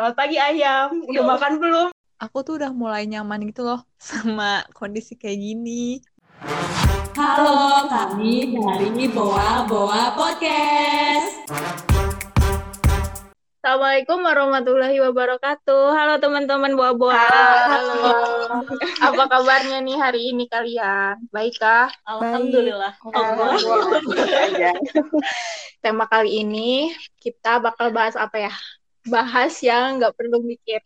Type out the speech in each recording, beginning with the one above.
Selamat pagi ayam, udah makan belum? Aku tuh udah mulai nyaman gitu loh sama kondisi kayak gini. Halo, kami dari Boa Boa Podcast. Assalamualaikum warahmatullahi wabarakatuh. Halo teman-teman boa-boa. Halo. Apa kabarnya nih hari ini kalian? Baikkah? Alhamdulillah. Alhamdulillah. Tema kali ini kita bakal bahas apa ya? Bahas yang nggak perlu mikir.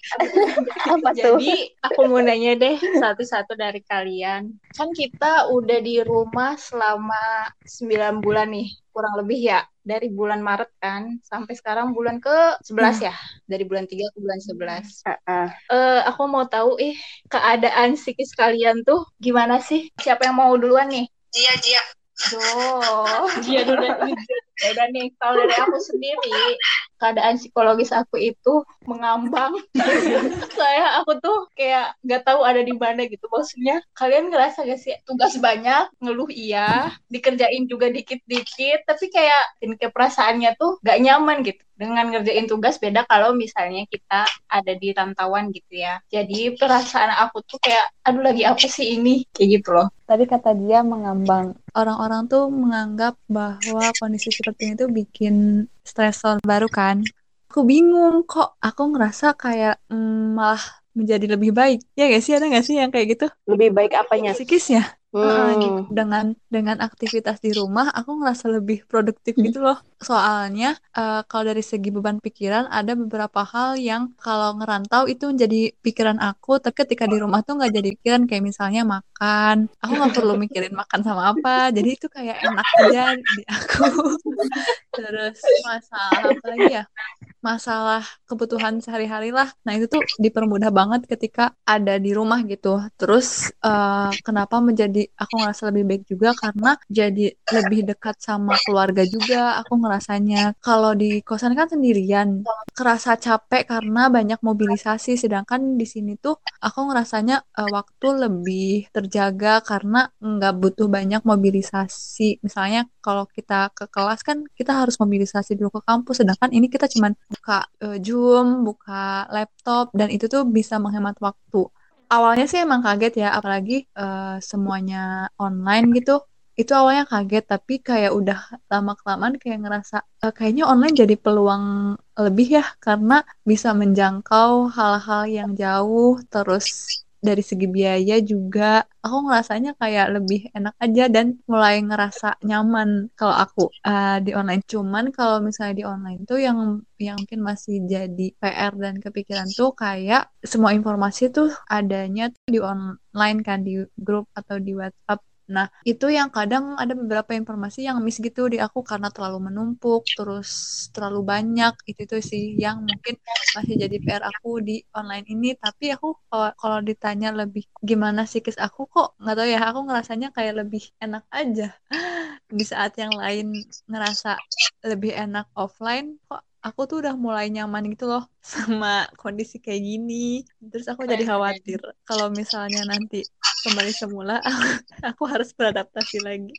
Apa tuh? Jadi aku mau nanya deh satu-satu dari kalian. Kan kita udah di rumah selama 9 bulan nih, kurang lebih ya. Dari bulan Maret kan, sampai sekarang bulan ke 11 ya. Dari bulan 3 ke bulan 11. Heeh. Eh, aku mau tahu eh keadaan psikis kalian tuh gimana sih? Siapa yang mau duluan nih? Jia, Jia. Duh, dia dulu ya udah nih kalau dari aku sendiri keadaan psikologis aku itu mengambang. Saya aku tuh kayak nggak tahu ada di mana gitu. Maksudnya kalian ngerasa gak sih tugas banyak ngeluh iya dikerjain juga dikit-dikit tapi kayak kayak perasaannya tuh gak nyaman gitu. Dengan ngerjain tugas beda kalau misalnya kita ada di rantauan gitu ya. Jadi perasaan aku tuh kayak aduh lagi apa sih ini? Kayak gitu loh. Tadi kata dia mengambang. Orang-orang tuh menganggap bahwa kondisi seperti ini tuh bikin stresor baru kan. Aku bingung kok aku ngerasa kayak mm, malah menjadi lebih baik. Ya gak sih? Ada gak sih yang kayak gitu? Lebih baik apanya? Psikisnya. Gitu. Hmm. dengan dengan aktivitas di rumah aku ngerasa lebih produktif gitu loh. Soalnya eh, kalau dari segi beban pikiran ada beberapa hal yang kalau ngerantau itu menjadi pikiran aku tapi ketika di rumah tuh nggak jadi pikiran. Kayak misalnya makan. Aku nggak perlu mikirin makan sama apa. Jadi itu kayak enak aja di aku. Terus masalah apa lagi ya masalah kebutuhan sehari-hari lah. Nah, itu tuh dipermudah banget ketika ada di rumah gitu. Terus eh, kenapa menjadi aku ngerasa lebih baik juga karena jadi lebih dekat sama keluarga juga aku ngerasanya. Kalau di kosan kan sendirian, kerasa capek karena banyak mobilisasi sedangkan di sini tuh aku ngerasanya eh, waktu lebih terjaga karena nggak butuh banyak mobilisasi. Misalnya kalau kita ke kelas kan kita harus mobilisasi dulu ke kampus sedangkan ini kita cuman buka eh, Zoom, buka laptop dan itu tuh bisa menghemat waktu. Awalnya sih emang kaget ya, apalagi eh, semuanya online gitu. Itu awalnya kaget, tapi kayak udah lama-kelamaan kayak ngerasa eh, kayaknya online jadi peluang lebih ya karena bisa menjangkau hal-hal yang jauh, terus dari segi biaya juga aku ngerasanya kayak lebih enak aja dan mulai ngerasa nyaman kalau aku eh, di online. Cuman kalau misalnya di online tuh yang yang mungkin masih jadi PR dan kepikiran tuh kayak semua informasi tuh adanya tuh di online kan di grup atau di WhatsApp. Nah, itu yang kadang ada beberapa informasi yang miss gitu di aku karena terlalu menumpuk, terus terlalu banyak. Itu tuh sih yang mungkin masih jadi PR aku di online ini. Tapi aku kalau, kalau ditanya lebih gimana psikis aku kok nggak tahu ya, aku ngerasanya kayak lebih enak aja. Di saat yang lain ngerasa lebih enak offline, kok aku tuh udah mulai nyaman gitu loh sama kondisi kayak gini. Terus aku jadi khawatir kalau misalnya nanti kembali semula, aku harus beradaptasi lagi.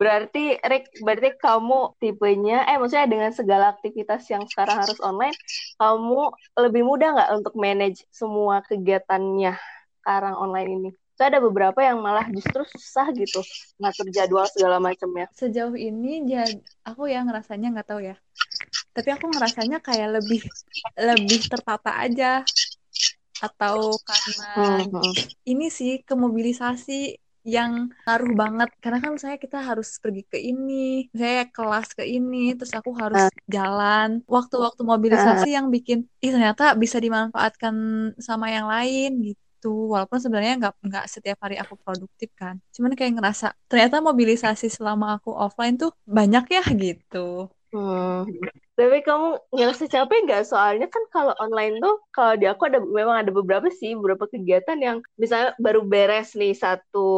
Berarti, Rick, berarti kamu tipenya, eh maksudnya dengan segala aktivitas yang sekarang harus online, kamu lebih mudah nggak untuk manage semua kegiatannya sekarang online ini? So, ada beberapa yang malah justru susah gitu ngatur jadwal segala macamnya. Sejauh ini jad, aku ya ngerasanya nggak tahu ya. Tapi aku ngerasanya kayak lebih lebih tertata aja atau karena Hmm, hmm. ini sih kemobilisasi yang ngaruh banget. Karena kan saya kita harus pergi ke ini saya kelas ke ini terus aku harus jalan. Waktu-waktu mobilisasi yang bikin ih ternyata bisa dimanfaatkan sama yang lain gitu. Walaupun sebenarnya nggak nggak setiap hari aku produktif kan. Cuman kayak ngerasa ternyata mobilisasi selama aku offline tuh banyak ya gitu. Hmm. Tapi kamu ngerasa capek nggak? Soalnya kan kalau online tuh, kalau di aku ada memang ada beberapa sih, beberapa kegiatan yang misalnya baru beres nih satu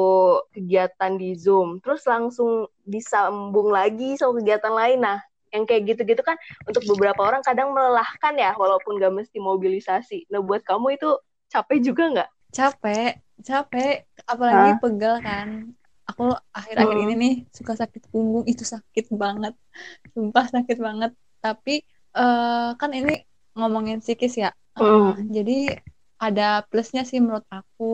kegiatan di Zoom, terus langsung disambung lagi sama kegiatan lain. Nah, yang kayak gitu-gitu kan untuk beberapa orang kadang melelahkan ya, walaupun nggak mesti mobilisasi. Nah, buat kamu itu capek juga nggak? capek capek apalagi pegel kan aku akhir-akhir Hmm. ini nih suka sakit punggung itu sakit banget sumpah sakit banget tapi eh kan ini ngomongin psikis ya. Hmm. Eh, jadi ada plusnya sih menurut aku.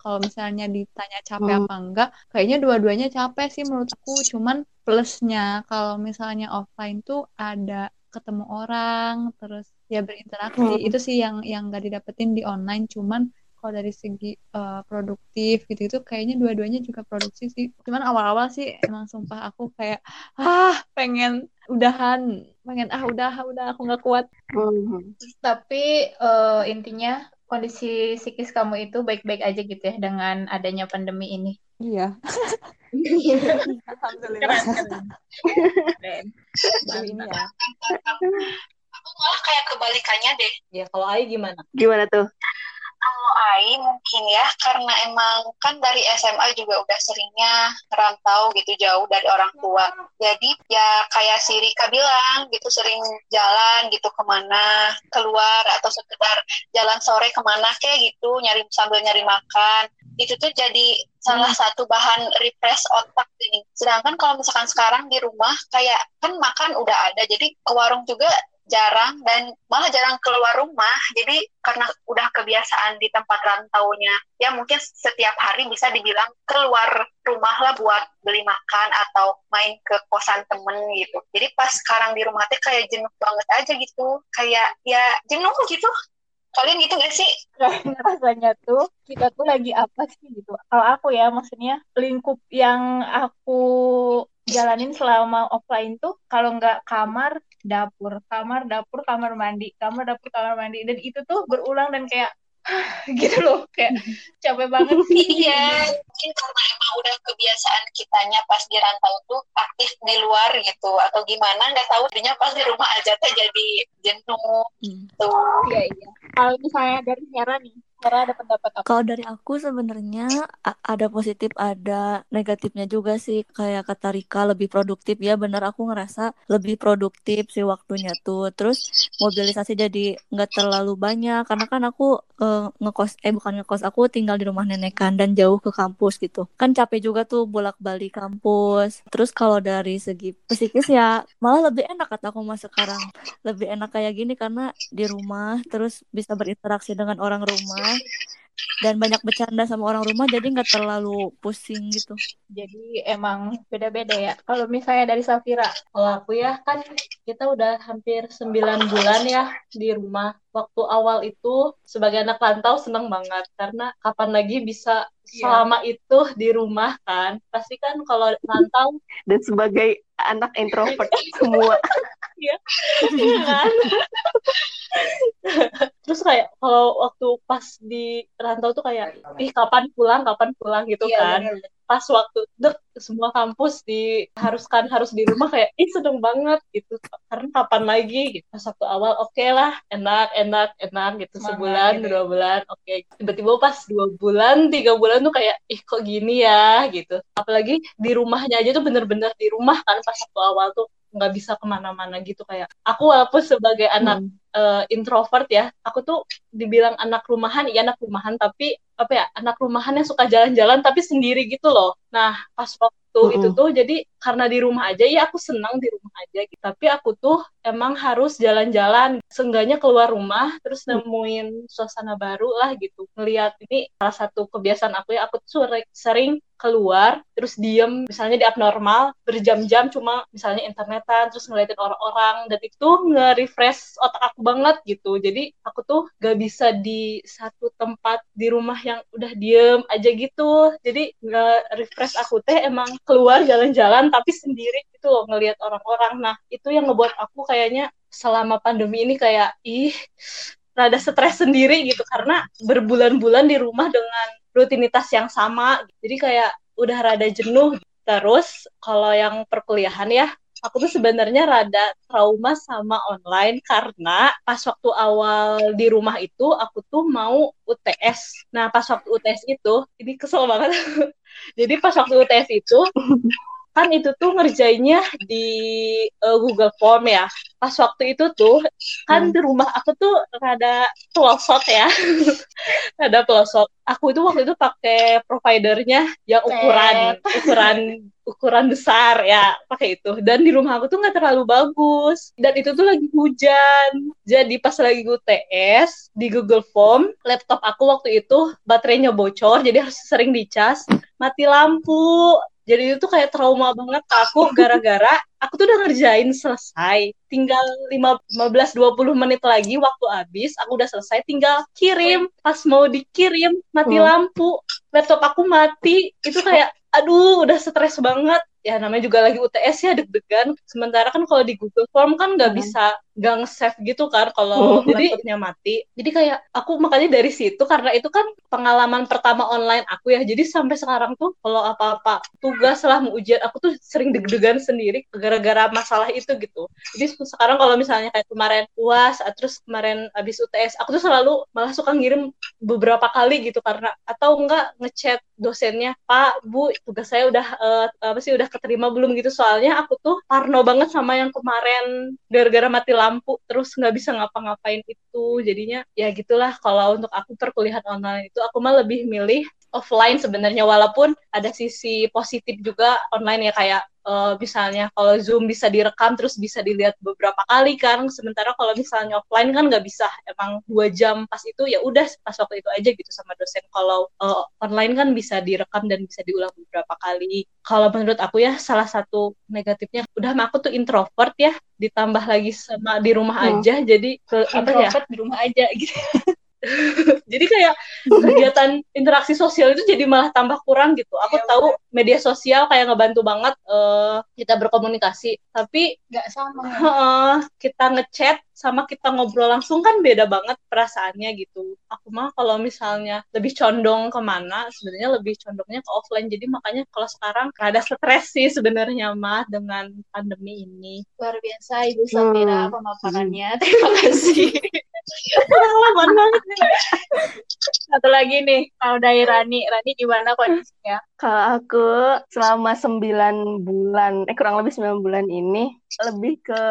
Kalau misalnya ditanya capek Hmm. apa enggak, kayaknya dua-duanya capek sih menurut aku. Cuman plusnya kalau misalnya offline tuh ada ketemu orang, terus ya berinteraksi. Hmm. Itu sih yang yang nggak didapetin di online. Cuman kalau dari segi eh, produktif gitu itu kayaknya dua-duanya juga produktif sih. Cuman awal-awal sih emang sumpah aku kayak ah pengen udahan, pengen ah udah udah aku nggak kuat. Hmm. Tapi eh, intinya kondisi psikis kamu itu baik-baik aja gitu ya dengan adanya pandemi ini. Iya. Keren, Alhamdulillah. keren. Keren. Ini ya. aku malah kayak kebalikannya deh. Ya, kalau Ai gimana? Gimana tuh? Ai mungkin ya, karena emang kan dari SMA juga udah seringnya merantau gitu jauh dari orang tua. Jadi ya kayak si Rika bilang gitu sering jalan gitu ke mana, keluar atau sekedar jalan sore ke mana kayak gitu, nyari sambil nyari makan. Itu tuh jadi salah satu bahan refresh otak ini. Sedangkan kalau misalkan sekarang di rumah kayak kan makan udah ada, jadi ke warung juga jarang dan malah jarang keluar rumah. Jadi karena udah kebiasaan di tempat rantaunya, ya mungkin setiap hari bisa dibilang keluar rumah lah buat beli makan atau main ke kosan temen gitu. Jadi pas sekarang di rumah teh kayak jenuh banget aja gitu. Kayak ya jenuh gitu. Kalian gitu gak sih? Rasanya tuh kita tuh lagi apa sih gitu. Kalau aku ya maksudnya lingkup yang aku jalanin selama offline tuh kalau nggak kamar dapur. Kamar dapur kamar mandi. Kamar dapur kamar mandi. Dan itu tuh berulang dan kayak gitu loh. Kayak capek banget sih. Iya, mungkin karena emang udah kebiasaan kitanya pas di rantau tuh aktif di luar gitu. Atau gimana nggak tahu. Jadinya pas di rumah aja teh jadi jenuh Hmm. tuh. iya iya. Kalau misalnya dari Hera nih Hera ada pendapat apa Kalau dari aku sebenarnya ada positif, ada negatifnya juga sih. Kayak kata Rika lebih produktif ya. Bener aku ngerasa lebih produktif sih waktunya tuh. Terus mobilisasi jadi nggak terlalu banyak karena kan aku eh, ngekos, eh bukan ngekos, aku tinggal di rumah nenek kan dan jauh ke kampus gitu. Kan capek juga tuh bolak-balik kampus. Terus kalau dari segi psikis ya malah lebih enak kata aku mas sekarang. Lebih enak kayak gini karena di rumah terus bisa berinteraksi dengan orang rumah dan banyak bercanda sama orang rumah jadi nggak terlalu pusing gitu. jadi emang beda-beda ya kalau misalnya dari Safira Kalau aku ya kan kita udah hampir 9 bulan ya di rumah. Waktu awal itu sebagai anak rantau seneng banget karena kapan lagi bisa Iya. selama itu di rumah kan. Pasti kan kalau rantau Dan sebagai anak introvert semua. Iya kan? Terus kayak kalau waktu pas di rantau tuh kayak ih kapan pulang, kapan pulang gitu Iya, kan. bener. Pas waktu dek semua kampus diharuskan harus di rumah kayak ih seneng banget gitu. Karena kapan lagi gitu. Pas waktu awal oke lah, enak, enak, enak gitu Semangat sebulan, gitu ya. dua bulan, oke. Tiba-tiba pas dua bulan, tiga bulan tuh kayak ih kok gini ya gitu. Apalagi di rumahnya aja tuh bener-bener di rumah kan pas waktu awal tuh nggak bisa ke mana-mana gitu kayak aku walaupun sebagai anak eh, introvert ya aku tuh dibilang anak rumahan iya anak rumahan tapi apa ya anak rumahan yang suka jalan-jalan tapi sendiri gitu loh nah pas waktu itu Mm-mm. tuh jadi karena di rumah aja ya aku senang di rumah aja gitu. Tapi aku tuh emang harus jalan-jalan. Seenggaknya keluar rumah terus nemuin suasana baru lah gitu. Ngelihat ini salah satu kebiasaan aku ya aku tuh sering, sering keluar terus diem. Misalnya di abnormal berjam-jam cuma misalnya internetan terus ngeliatin orang-orang. Dan itu nge-refresh otak aku banget gitu. Jadi aku tuh gak bisa di satu tempat di rumah yang udah diem aja gitu. Jadi nge-refresh aku teh emang keluar jalan-jalan tapi sendiri gitu loh ngelihat orang-orang. Nah itu yang ngebuat aku kayaknya selama pandemi ini kayak ih rada stres sendiri gitu. Karena berbulan-bulan di rumah dengan rutinitas yang sama. Jadi kayak udah rada jenuh. Terus kalau yang perkuliahan ya aku tuh sebenarnya rada trauma sama online. Karena pas waktu awal di rumah itu aku tuh mau UTS nah pas waktu UTS itu ini kesel banget. Jadi pas waktu UTS itu kan itu tuh ngerjainnya di uh, Google Form ya. Pas waktu itu tuh kan hmm. di rumah aku tuh rada pelosok ya. rada pelosok. Aku itu waktu itu pakai providernya yang ukuran ukuran ukuran besar ya pakai itu dan di rumah aku tuh nggak terlalu bagus dan itu tuh lagi hujan jadi pas lagi UTS di Google Form laptop aku waktu itu baterainya bocor jadi harus sering dicas mati lampu jadi itu kayak trauma banget aku gara-gara aku tuh udah ngerjain selesai. Tinggal 15-20 menit lagi waktu habis, aku udah selesai. Tinggal kirim. Pas mau dikirim, mati hmm. lampu. Laptop aku mati. Itu kayak, aduh udah stres banget ya namanya juga lagi UTS ya deg-degan sementara kan kalau di Google Form kan nggak hmm. bisa nggak nge-save gitu kan kalau oh, jadi laptopnya mati. Jadi kayak aku makanya dari situ karena itu kan pengalaman pertama online aku ya. Jadi sampai sekarang tuh kalau apa-apa tugas lah mau ujian aku tuh sering deg-degan sendiri gara-gara masalah itu gitu. Jadi sekarang kalau misalnya kayak kemarin uas terus kemarin abis UTS aku tuh selalu malah suka ngirim beberapa kali gitu. Karena atau enggak ngechat dosennya Pak Bu tugas saya udah uh, apa sih udah keterima belum? gitu. Soalnya aku tuh parno banget sama yang kemarin gara-gara mati lampu terus nggak bisa ngapa-ngapain itu. Jadinya ya gitulah kalau untuk aku perkuliahan online itu aku mah lebih milih offline sebenarnya. Walaupun ada sisi positif juga online ya kayak uh, misalnya kalau Zoom bisa direkam terus bisa dilihat beberapa kali kan. Sementara kalau misalnya offline kan nggak bisa. Emang dua jam pas itu ya udah pas waktu itu aja gitu sama dosen. Kalau uh, online kan bisa direkam dan bisa diulang beberapa kali. Kalau menurut aku ya salah satu negatifnya udah aku tuh introvert ya. Ditambah lagi sama di rumah hmm. aja jadi ke, apa ya di rumah aja gitu jadi kayak kegiatan interaksi sosial itu jadi malah tambah kurang gitu. Aku ya, tahu bener. media sosial kayak ngebantu banget uh, kita berkomunikasi, tapi nggak sama. Uh, kita ngechat sama kita ngobrol langsung kan beda banget perasaannya gitu. Aku mah kalau misalnya lebih condong ke mana, sebenarnya lebih condongnya ke offline. Jadi makanya kalau sekarang rada stres sih sebenarnya mah dengan pandemi ini. Luar biasa Ibu Safira hmm. pemaparannya. Terima kasih. Pengalaman banget satu lagi nih kalau dari Rani. Rani gimana kondisinya? Kalau aku selama sembilan bulan eh kurang lebih sembilan bulan ini lebih ke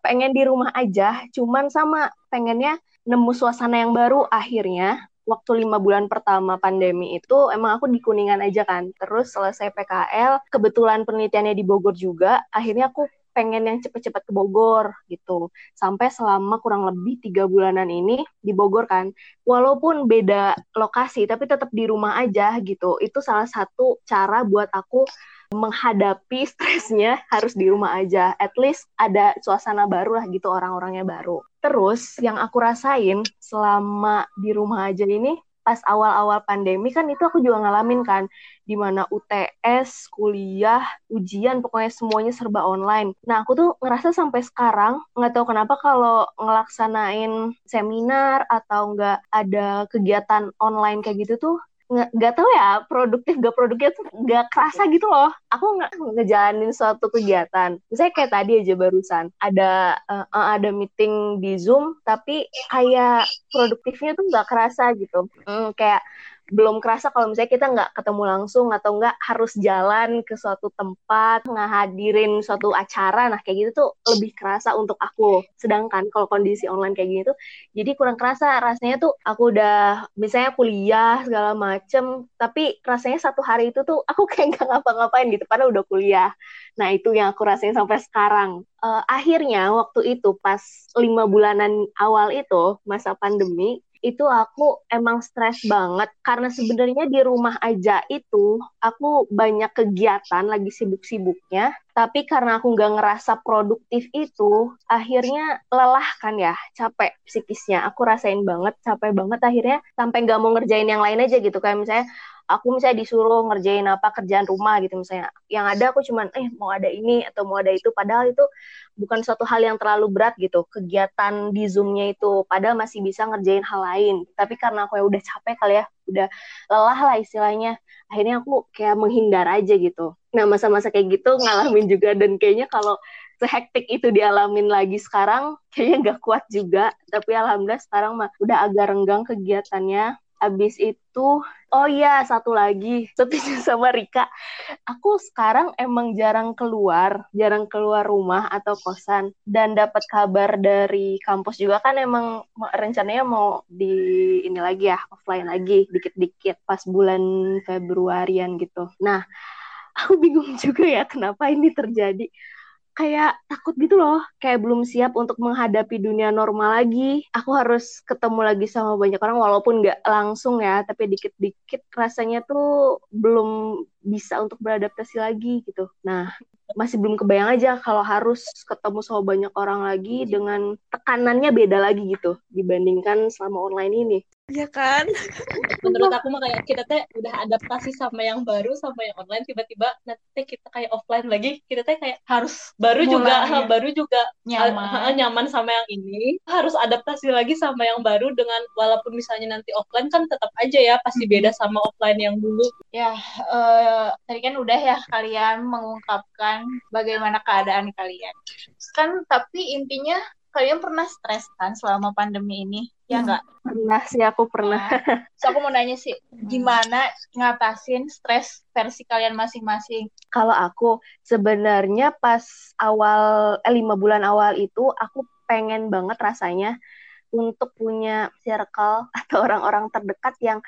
pengen di rumah aja. Cuman sama pengennya nemu suasana yang baru. Akhirnya waktu lima bulan pertama pandemi itu emang aku di Kuningan aja kan. Terus selesai PKL, kebetulan penelitiannya di Bogor juga, akhirnya aku pengen yang cepet-cepet ke Bogor gitu. Sampai selama kurang lebih tiga bulanan ini di Bogor kan. Walaupun beda lokasi, tapi tetap di rumah aja gitu. Itu salah satu cara buat aku menghadapi stresnya harus di rumah aja. At least ada suasana baru lah gitu orang-orangnya baru. Terus yang aku rasain selama di rumah aja ini pas awal-awal pandemi kan itu aku juga ngalamin kan di mana UTS, kuliah, ujian pokoknya semuanya serba online. Nah, aku tuh ngerasa sampai sekarang nggak tahu kenapa kalau ngelaksanain seminar atau nggak ada kegiatan online kayak gitu tuh nggak tahu ya produktif gak produktif tuh nggak kerasa gitu loh. Aku nggak ngejalanin suatu kegiatan. Misalnya kayak tadi aja barusan ada uh, ada meeting di zoom tapi kayak produktifnya tuh nggak kerasa gitu. Hmm, kayak belum kerasa kalau misalnya kita nggak ketemu langsung atau nggak harus jalan ke suatu tempat ngehadirin suatu acara nah kayak gitu tuh lebih kerasa untuk aku. Sedangkan kalau kondisi online kayak gini tuh jadi kurang kerasa. Rasanya tuh aku udah misalnya kuliah segala macem tapi rasanya satu hari itu tuh aku kayak nggak ngapa-ngapain gitu padahal udah kuliah. Nah itu yang aku rasain sampai sekarang. Uh, akhirnya waktu itu pas lima bulanan awal itu masa pandemi itu aku emang stres banget. Karena sebenarnya di rumah aja itu aku banyak kegiatan lagi sibuk-sibuknya. Tapi karena aku nggak ngerasa produktif itu akhirnya lelah kan ya capek psikisnya. Aku rasain banget capek banget akhirnya sampai nggak mau ngerjain yang lain aja gitu. Kayak misalnya aku misalnya disuruh ngerjain apa kerjaan rumah gitu misalnya. Yang ada aku cuman eh mau ada ini atau mau ada itu. Padahal itu bukan suatu hal yang terlalu berat gitu. Kegiatan di zoomnya itu padahal masih bisa ngerjain hal lain. Tapi karena aku ya udah capek kali ya udah lelah lah istilahnya akhirnya aku kayak menghindar aja gitu. Nah masa-masa kayak gitu ngalamin juga. Dan kayaknya kalau sehektik itu dialamin lagi sekarang kayaknya nggak kuat juga. Tapi alhamdulillah sekarang mah udah agak renggang kegiatannya Abis itu, oh iya satu lagi, setuju sama Rika. Aku sekarang emang jarang keluar, jarang keluar rumah atau kosan. Dan dapat kabar dari kampus juga kan emang rencananya mau di ini lagi ya, offline lagi, dikit-dikit pas bulan Februarian gitu. Nah, aku bingung juga ya kenapa ini terjadi kayak takut gitu loh, kayak belum siap untuk menghadapi dunia normal lagi. Aku harus ketemu lagi sama banyak orang walaupun nggak langsung ya, tapi dikit-dikit rasanya tuh belum bisa untuk beradaptasi lagi gitu. Nah, masih belum kebayang aja kalau harus ketemu sama banyak orang lagi dengan tekanannya beda lagi gitu dibandingkan selama online ini. Iya kan? Menurut aku mah kayak kita teh udah adaptasi sama yang baru sama yang online tiba-tiba nanti kita kayak offline lagi kita teh kayak harus baru juga Mulai. baru juga Nyaman. uh, nyaman sama yang ini harus adaptasi lagi sama yang baru dengan walaupun misalnya nanti offline kan tetap aja ya pasti beda sama offline yang dulu Ya, eh, tadi kan udah ya kalian mengungkapkan bagaimana keadaan kalian. Kan tapi intinya kalian pernah stres kan selama pandemi ini? Ya Hmm. enggak? Pernah sih aku pernah. So aku mau nanya sih, gimana ngatasin stres versi kalian masing-masing? Kalau aku sebenarnya pas awal eh, lima bulan awal itu aku pengen banget rasanya untuk punya circle atau orang-orang terdekat yang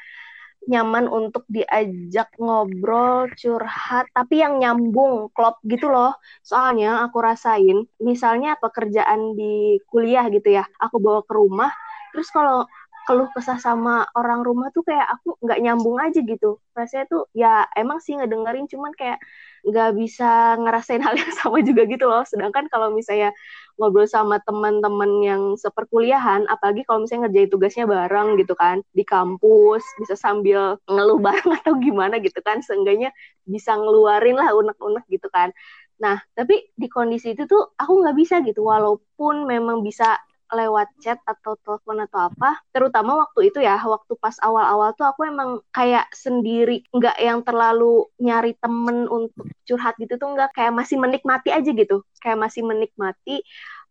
nyaman untuk diajak ngobrol, curhat, tapi yang nyambung, klop gitu loh. Soalnya aku rasain, misalnya pekerjaan di kuliah gitu ya, aku bawa ke rumah, terus kalau keluh kesah sama orang rumah tuh kayak aku nggak nyambung aja gitu. Rasanya tuh ya emang sih ngedengerin, cuman kayak nggak bisa ngerasain hal yang sama juga gitu loh. Sedangkan kalau misalnya ngobrol sama teman-teman yang seperkuliahan, apalagi kalau misalnya ngerjain tugasnya bareng gitu kan di kampus, bisa sambil ngeluh bareng atau gimana gitu kan, seenggaknya bisa ngeluarin lah unek-unek gitu kan. Nah, tapi di kondisi itu tuh aku nggak bisa gitu, walaupun memang bisa lewat chat atau telepon atau apa, terutama waktu itu ya, waktu pas awal-awal tuh aku emang kayak sendiri, nggak yang terlalu nyari temen untuk curhat gitu tuh nggak, kayak masih menikmati aja gitu, kayak masih menikmati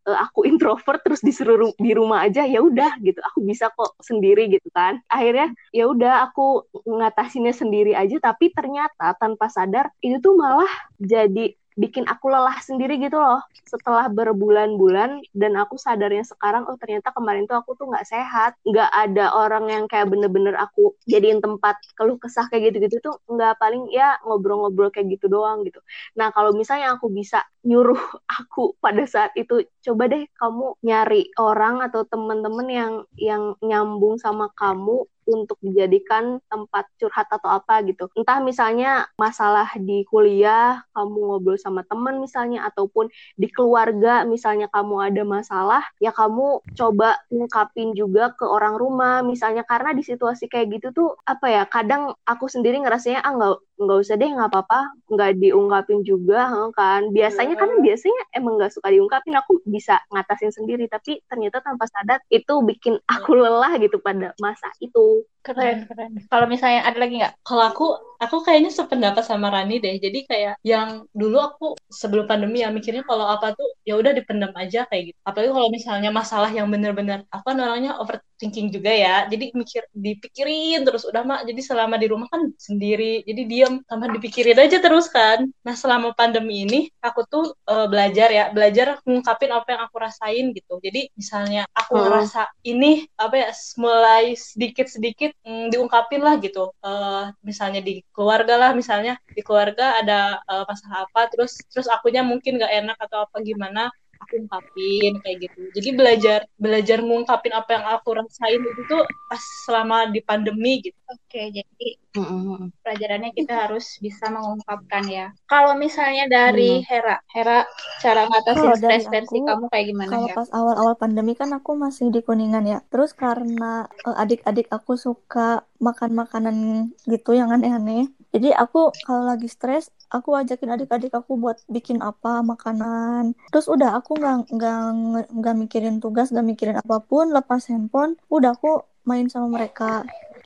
eh, aku introvert terus disuruh ru- di rumah aja ya udah gitu. Aku bisa kok sendiri gitu kan. Akhirnya ya udah aku ngatasinnya sendiri aja tapi ternyata tanpa sadar itu tuh malah jadi bikin aku lelah sendiri gitu loh. Setelah berbulan-bulan dan aku sadarnya sekarang oh ternyata kemarin tuh aku tuh nggak sehat. Nggak ada orang yang kayak bener-bener aku jadiin tempat keluh kesah kayak gitu-gitu tuh nggak paling ya ngobrol-ngobrol kayak gitu doang gitu. Nah kalau misalnya aku bisa nyuruh aku pada saat itu coba deh kamu nyari orang atau temen-temen yang yang nyambung sama kamu untuk dijadikan tempat curhat atau apa gitu. Entah misalnya masalah di kuliah, kamu ngobrol sama teman misalnya, ataupun di keluarga misalnya kamu ada masalah, ya kamu coba ungkapin juga ke orang rumah misalnya, karena di situasi kayak gitu tuh, apa ya, kadang aku sendiri ngerasanya, ah nggak nggak usah deh, nggak apa-apa, nggak diungkapin juga, kan. Biasanya kan biasanya emang nggak suka diungkapin, aku bisa ngatasin sendiri, tapi ternyata tanpa sadar itu bikin aku lelah gitu pada masa itu. Keren, keren. Kalau misalnya ada lagi nggak? Kalau aku, aku kayaknya sependapat sama Rani deh. Jadi kayak yang dulu aku sebelum pandemi ya mikirnya kalau apa tuh ya udah dipendam aja kayak gitu. Apalagi kalau misalnya masalah yang bener-bener, aku kan orangnya overthinking juga ya. Jadi mikir, dipikirin terus udah mak. Jadi selama di rumah kan sendiri, jadi diam tambah dipikirin aja terus kan. Nah selama pandemi ini aku tuh eh, belajar ya, belajar ngungkapin apa yang aku rasain gitu. Jadi misalnya aku Hmm. ngerasa ini apa ya mulai sedikit-sedikit mm, diungkapin lah gitu. Eh, misalnya di keluarga lah, misalnya di keluarga ada eh, masalah apa, terus terus akunya mungkin nggak enak atau apa gimana, aku ungkapin kayak gitu. Jadi belajar belajar ngungkapin apa yang aku rasain itu tuh pas selama di pandemi gitu. Oke, jadi pelajarannya kita harus bisa mengungkapkan ya. Kalau misalnya dari Hera, Hera cara ngatasin dari stres versi aku, kamu kayak gimana Kalau ya? pas awal-awal pandemi kan aku masih di Kuningan ya. Terus karena eh, adik-adik aku suka makan makanan gitu yang aneh-aneh. Jadi aku kalau lagi stres, aku ajakin adik-adik aku buat bikin apa makanan. Terus udah aku nggak nggak nggak mikirin tugas, nggak mikirin apa pun, lepas handphone, udah aku main sama mereka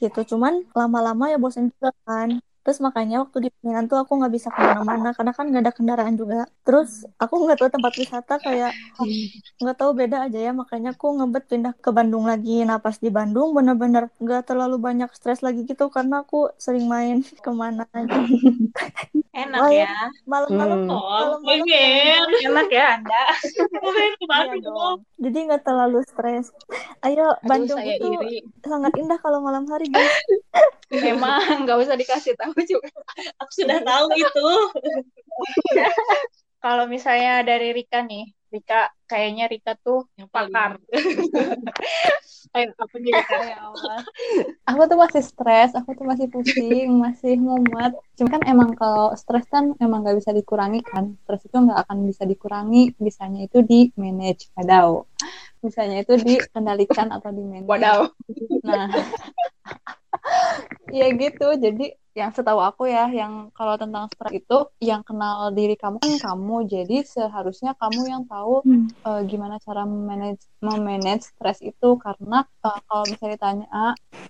gitu. Cuman lama-lama ya bosan juga kan. Terus makanya waktu di Kuningan tuh aku nggak bisa ke mana-mana karena kan nggak ada kendaraan juga terus aku nggak tahu tempat wisata kayak nggak tahu beda aja ya makanya aku ngebet pindah ke Bandung lagi nah pas di Bandung bener-bener nggak terlalu banyak stres lagi gitu karena aku sering main ke mana aja Enak Malam- ya. malam-malam Hmm. Oh, pengen. Enak ya Anda. Iya. Jadi nggak terlalu stres. Ayo Aduh, Bandung saya itu iri. sangat indah kalau malam hari guys. Memang nggak usah dikasih tahu juga. Aku sudah tahu itu. Kalau misalnya dari Rika nih, Rika kayaknya Rika tuh Yang paling. pakar. Ayo, apa nih Rika? Ya Allah. Aku tuh masih stres, aku tuh masih pusing, masih mumet. Cuma kan emang kalau stres kan emang nggak bisa dikurangi kan. Stres itu nggak akan bisa dikurangi, bisanya itu di manage. Wadaw. Bisanya itu dikendalikan atau di manage. Wadaw. Nah, ya gitu. Jadi yang setahu aku ya, yang kalau tentang stres itu yang kenal diri kamu kan kamu. Jadi seharusnya kamu yang tahu Hmm. eh, gimana cara manage memanage stres itu karena eh, kalau misalnya ditanya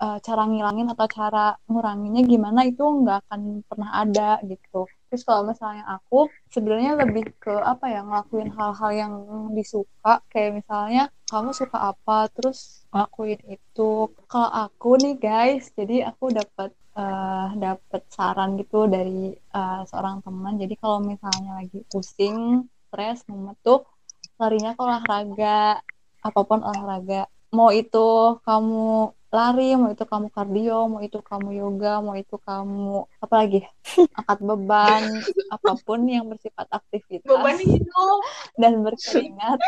eh, cara ngilangin atau cara nguranginnya gimana itu nggak akan pernah ada gitu. Terus kalau misalnya aku sebenarnya lebih ke apa ya ngelakuin hal-hal yang disuka kayak misalnya kamu suka apa terus ngelakuin itu. Kalau aku nih guys, jadi aku dapat eh dapat saran gitu dari eh, seorang teman. Jadi kalau misalnya lagi pusing, stres, mumet tuh larinya ke olahraga, apa pun olahraga. Mau itu kamu lari, mau itu kamu kardio, mau itu kamu yoga, mau itu kamu apa lagi? Angkat beban, apa pun yang bersifat aktivitas Beban hidup. dan berkeringat.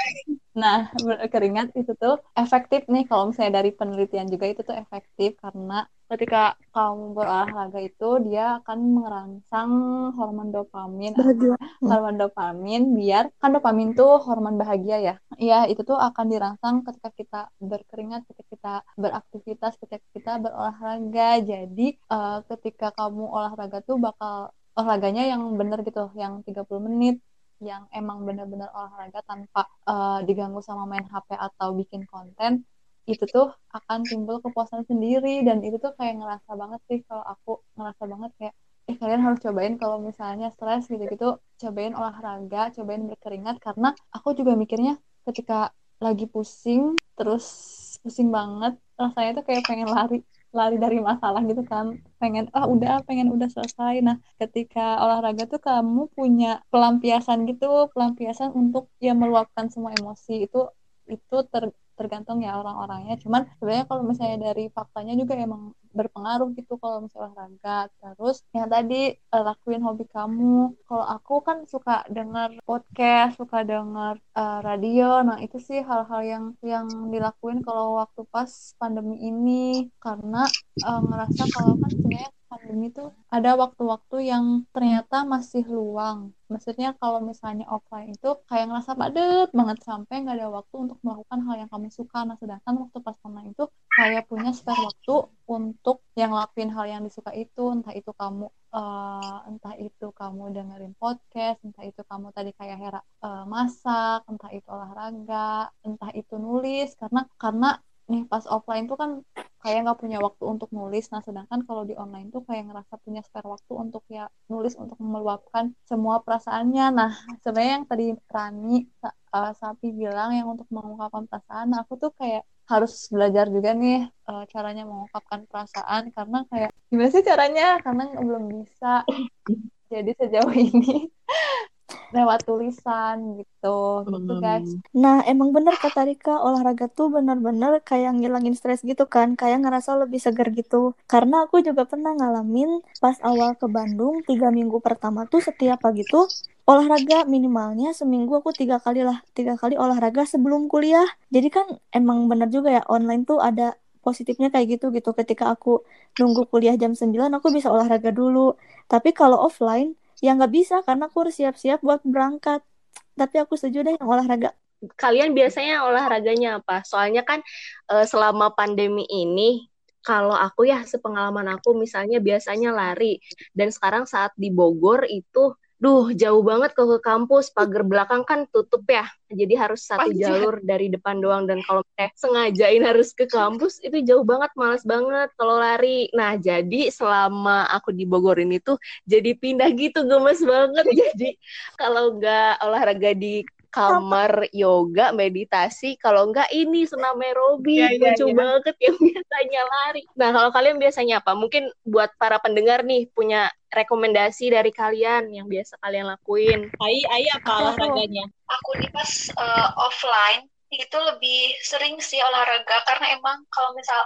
Nah, berkeringat itu tuh efektif nih kalau misalnya dari penelitian juga itu tuh efektif karena ketika kamu berolahraga itu dia akan merangsang hormon dopamin Bahagia. hormon dopamin biar kan dopamin tuh hormon bahagia ya. Iya, itu tuh akan dirangsang ketika kita berkeringat, ketika kita beraktivitas, ketika kita berolahraga. Jadi eh, ketika kamu olahraga tuh bakal olahraganya yang bener gitu, yang 30 menit yang emang bener-bener olahraga tanpa eh, diganggu sama main HP atau bikin konten itu tuh akan timbul kepuasan sendiri. Dan itu tuh kayak ngerasa banget sih kalau aku ngerasa banget kayak eh kalian harus cobain kalau misalnya stres gitu-gitu. Cobain olahraga cobain berkeringat. Karena aku juga mikirnya ketika lagi pusing terus pusing banget rasanya tuh kayak pengen lari lari dari masalah gitu kan pengen ah udah pengen udah selesai. Nah ketika olahraga tuh kamu punya pelampiasan gitu pelampiasan untuk ya meluapkan semua emosi itu itu ter tergantung ya orang-orangnya. Cuman sebenarnya kalau misalnya dari faktanya juga emang berpengaruh gitu kalau misalnya olahraga. Terus yang tadi eh, lakuin hobi kamu. Kalau aku kan suka denger podcast suka denger eh, radio. Nah itu sih hal-hal yang yang dilakuin kalau waktu pas pandemi ini. Karena eh, ngerasa kalau kan sebenarnya pandemi tuh ada waktu-waktu yang ternyata masih luang. Maksudnya kalau misalnya offline itu kayak ngerasa padet banget sampai nggak ada waktu untuk melakukan hal yang kamu suka. Nah sedangkan waktu pas online itu kayak punya spare waktu untuk yang lakuin hal yang disuka itu. Entah itu kamu eh, entah itu kamu dengerin podcast entah itu kamu tadi kayak Hera eh, masak entah itu olahraga entah itu nulis. Karena karena nih pas offline tuh kan kayak nggak punya waktu untuk nulis. Nah sedangkan kalau di online tuh kayak ngerasa punya spare waktu untuk ya nulis untuk meluapkan semua perasaannya. Nah sebenarnya yang tadi Rani eh, Sapi bilang yang untuk mengungkapkan perasaan nah, aku tuh kayak harus belajar juga nih eh, caranya mengungkapkan perasaan. Karena kayak gimana sih caranya? Karena belum bisa. Jadi sejauh ini lewat tulisan gitu gitu guys Nah, emang bener kata Rika, olahraga tuh bener-bener kayak ngilangin stres gitu kan, kayak ngerasa lebih segar gitu. Karena aku juga pernah ngalamin pas awal ke Bandung, tiga minggu pertama tuh setiap pagi tuh olahraga minimalnya seminggu aku tiga kali lah, tiga kali olahraga sebelum kuliah. Jadi kan emang bener juga ya, online tuh ada positifnya kayak gitu gitu. Ketika aku nunggu kuliah jam 9, aku bisa olahraga dulu. Tapi kalau offline, ya nggak bisa karena aku harus siap-siap buat berangkat. Tapi aku setuju deh yang olahraga. Kalian biasanya olahraganya apa? Soalnya kan eh, selama pandemi ini kalau aku ya sepengalaman aku misalnya biasanya lari dan sekarang saat di Bogor itu duh jauh banget kalau ke kampus. Pagar belakang kan tutup ya. Jadi harus satu Panjang. jalur dari depan doang. Dan kalau eh, sengajain harus ke kampus itu jauh banget males banget kalau lari. Nah jadi selama aku di Bogor ini tuh jadi pindah gitu gemes banget. Jadi kalau nggak olahraga di kamar yoga meditasi kalau nggak ini senam aerobik Iya, iya, lucu iya. banget yang biasanya lari nah kalau kalian biasanya apa mungkin buat para pendengar nih punya rekomendasi dari kalian yang biasa kalian lakuin Ai, Ai apa olahraganya? Aku nih pas eh, offline itu lebih sering sih olahraga karena emang kalau misal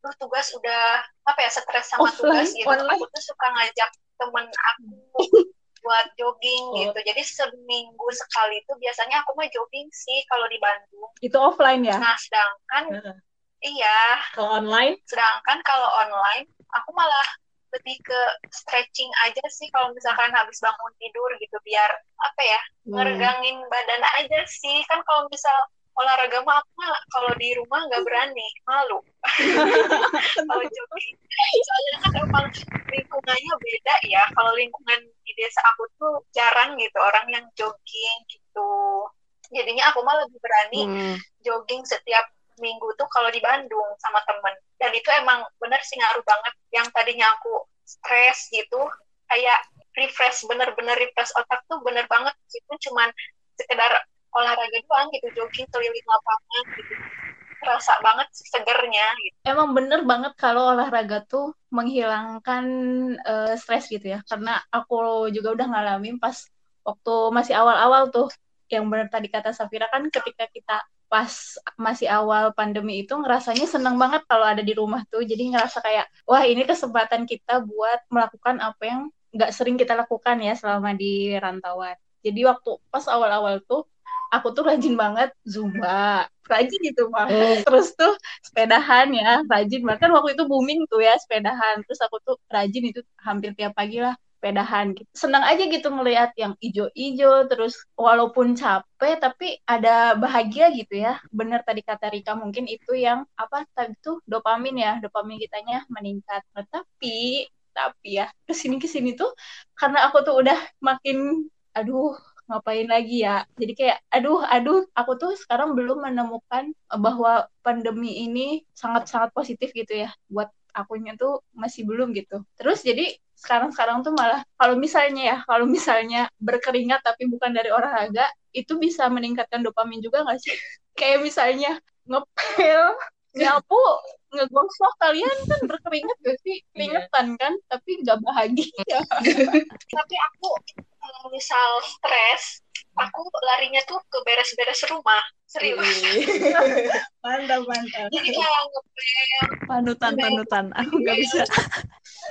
lu tugas udah apa ya stres sama Offline, tugas gitu online. aku tuh suka ngajak temen aku buat jogging Oh. gitu jadi seminggu sekali itu biasanya aku mah jogging sih kalau di Bandung Itu offline ya? nah sedangkan Heeh. iya Kalau online? sedangkan kalau online aku malah lebih ke stretching aja sih kalau misalkan habis bangun tidur gitu biar apa ya Hmm. ngeregangin badan aja sih kan kalau misal olahraga mah aku mah kalau di rumah nggak berani malu. Kalau jogging. Soalnya kan emang lingkungannya beda ya. Kalau lingkungan di desa aku tuh jarang gitu orang yang jogging gitu. Jadinya aku mah lebih berani Hmm. jogging setiap minggu tuh kalau di Bandung sama temen. Dan itu emang bener sih ngaruh banget. Yang tadinya aku stres gitu kayak refresh bener-bener refresh otak tuh bener banget itu cuman sekedar olahraga doang gitu jogging keliling lapangan gitu terasa banget segernya gitu Emang bener banget kalau olahraga tuh menghilangkan eh, stres gitu ya. Karena aku juga udah ngalamin pas waktu masih awal-awal tuh. Yang bener tadi kata Safira kan ketika kita pas masih awal pandemi itu ngerasanya seneng banget kalau ada di rumah tuh. Jadi ngerasa kayak, wah ini kesempatan kita buat melakukan apa yang nggak sering kita lakukan ya selama di rantauan. Jadi waktu pas awal-awal tuh, aku tuh rajin banget Zumba. Rajin gitu mah. Terus tuh sepedahan ya, rajin. Bahkan waktu itu booming tuh ya sepedahan. Terus aku tuh rajin itu hampir tiap pagi lah sepedahan gitu. Senang aja gitu ngelihat yang ijo-ijo terus walaupun capek tapi ada bahagia gitu ya. Bener tadi kata Rika mungkin itu yang apa tadi tuh dopamin ya, dopamin kitanya meningkat. Nah, tapi tapi ya ke sini ke sini tuh karena aku tuh udah makin aduh ngapain lagi ya? Jadi kayak aduh aduh aku tuh sekarang belum menemukan bahwa pandemi ini sangat-sangat positif gitu ya. Buat akunya tuh masih belum gitu. Terus jadi sekarang-sekarang tuh malah kalau misalnya ya kalau misalnya berkeringat tapi bukan dari olahraga itu bisa meningkatkan dopamin juga nggak sih? Kayak misalnya ngepel nyapu ngegosok kalian kan berkeringat gak sih? Keringetan kan? Tapi nggak bahagia. Tapi aku kalau misal stres aku larinya tuh ke beres-beres rumah serius mantap mantap jadi kayak ngepel Panutan, panutan. Aku nggak bisa.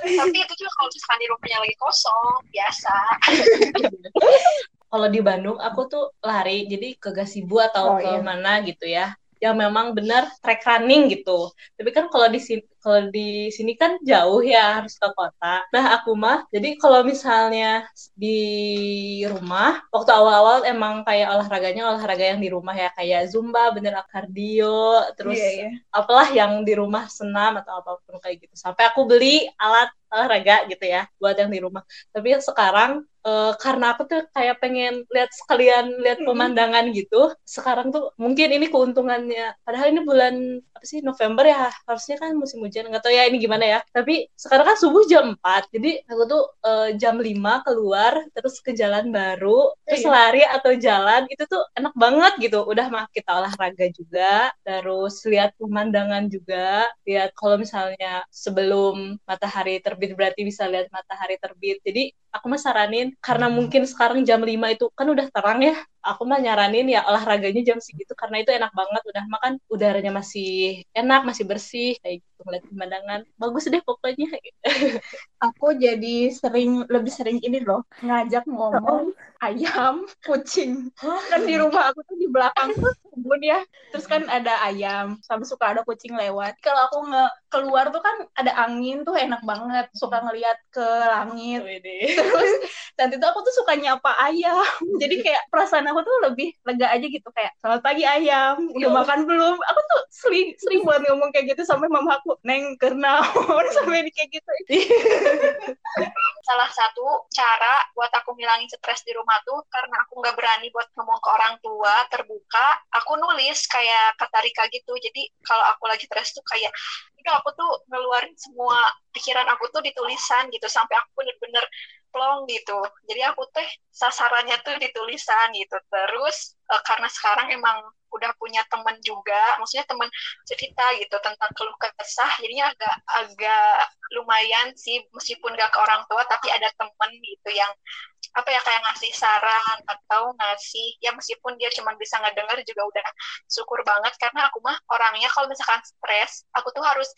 tapi itu juga kalau misalkan di rumahnya lagi kosong biasa Kalau di Bandung aku tuh lari, jadi ke gazebo atau Oh, ke iya. mana gitu ya. Yang memang benar track running gitu. Tapi kan kalau di sini kalau di sini kan jauh ya harus ke kota. Nah, aku mah jadi kalau misalnya di rumah waktu awal-awal emang kayak olahraganya olahraga yang di rumah ya kayak zumba, bener kardio, terus Iya, iya. apalah yang di rumah senam atau apa pun kayak gitu. Sampai aku beli alat olahraga gitu ya buat yang di rumah. Tapi sekarang eh, karena aku tuh kayak pengen lihat sekalian lihat pemandangan gitu. Sekarang tuh mungkin ini keuntungannya. Padahal ini bulan apa sih November ya harusnya kan musim hujan nggak tahu ya ini gimana ya. Tapi sekarang kan subuh jam 4 jadi aku tuh eh, jam 5 keluar terus ke jalan baru terus Iya. lari atau jalan itu tuh enak banget gitu. Udah mah kita olahraga juga terus lihat pemandangan juga lihat kalau misalnya sebelum matahari terbit berarti bisa lihat matahari terbit jadi aku mah saranin karena mungkin sekarang jam 5 itu kan udah terang ya aku mah nyaranin ya olahraganya jam segitu karena itu enak banget. Udah makan udaranya masih enak masih bersih kayak gitu ngeliat pemandangan. Bagus deh pokoknya. Aku jadi sering lebih sering ini loh ngajak ngomong ayam kucing. Kan di rumah aku tuh di belakang. tuh kebun ya. Terus kan ada ayam sama suka ada kucing lewat. Kalau aku nge keluar tuh kan ada angin tuh enak banget. Suka ngeliat ke langit. Terus dan itu aku tuh suka nyapa ayam. Jadi kayak perasaan aku tuh lebih lega aja gitu. Kayak selamat pagi ayam. Udah makan belum? Aku tuh sering sering buat ngomong kayak gitu sampai mama aku neng karena sampai di kayak gitu. Salah satu cara buat aku ngilangin stres di rumah tuh karena aku nggak berani buat ngomong ke orang tua terbuka aku nulis kayak kata Rika gitu. Jadi kalau aku lagi stres tuh kayak ini aku tuh ngeluarin semua pikiran aku tuh di tulisan gitu sampai aku bener-bener plong gitu. Jadi aku teh sasarannya tuh di tulisan gitu. Terus uh, karena sekarang emang udah punya temen juga maksudnya temen cerita gitu tentang keluh kesah jadinya agak agak lumayan sih meskipun gak ke orang tua tapi ada temen gitu yang apa ya kayak ngasih saran atau ngasih ya meskipun dia cuma bisa ngedenger juga udah syukur banget. Karena aku mah orangnya kalau misalkan stres aku tuh harus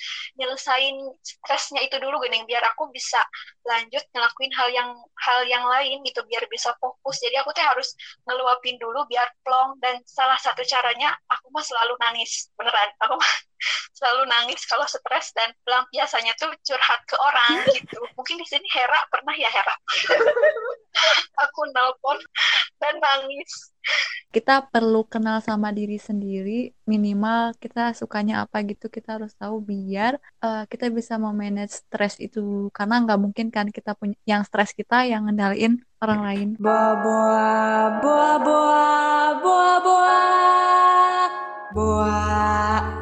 nyelesain stresnya itu dulu gini biar aku bisa lanjut ngelakuin hal yang hal yang lain gitu biar bisa fokus. Jadi aku tuh harus ngeluapin dulu biar plong. Dan salah satu caranya aku mah selalu nangis beneran. Aku mah selalu nangis kalau stres dan biasanya tuh curhat ke orang gitu. Mungkin di sini Hera pernah ya Hera. Aku nelpon dan nangis. Kita perlu kenal sama diri sendiri, minimal kita sukanya apa gitu kita harus tahu biar uh, kita bisa memanage stres itu karena nggak mungkin kan kita punya yang stres kita yang ngendaliin orang lain. Boa boa boa boa boa boa boa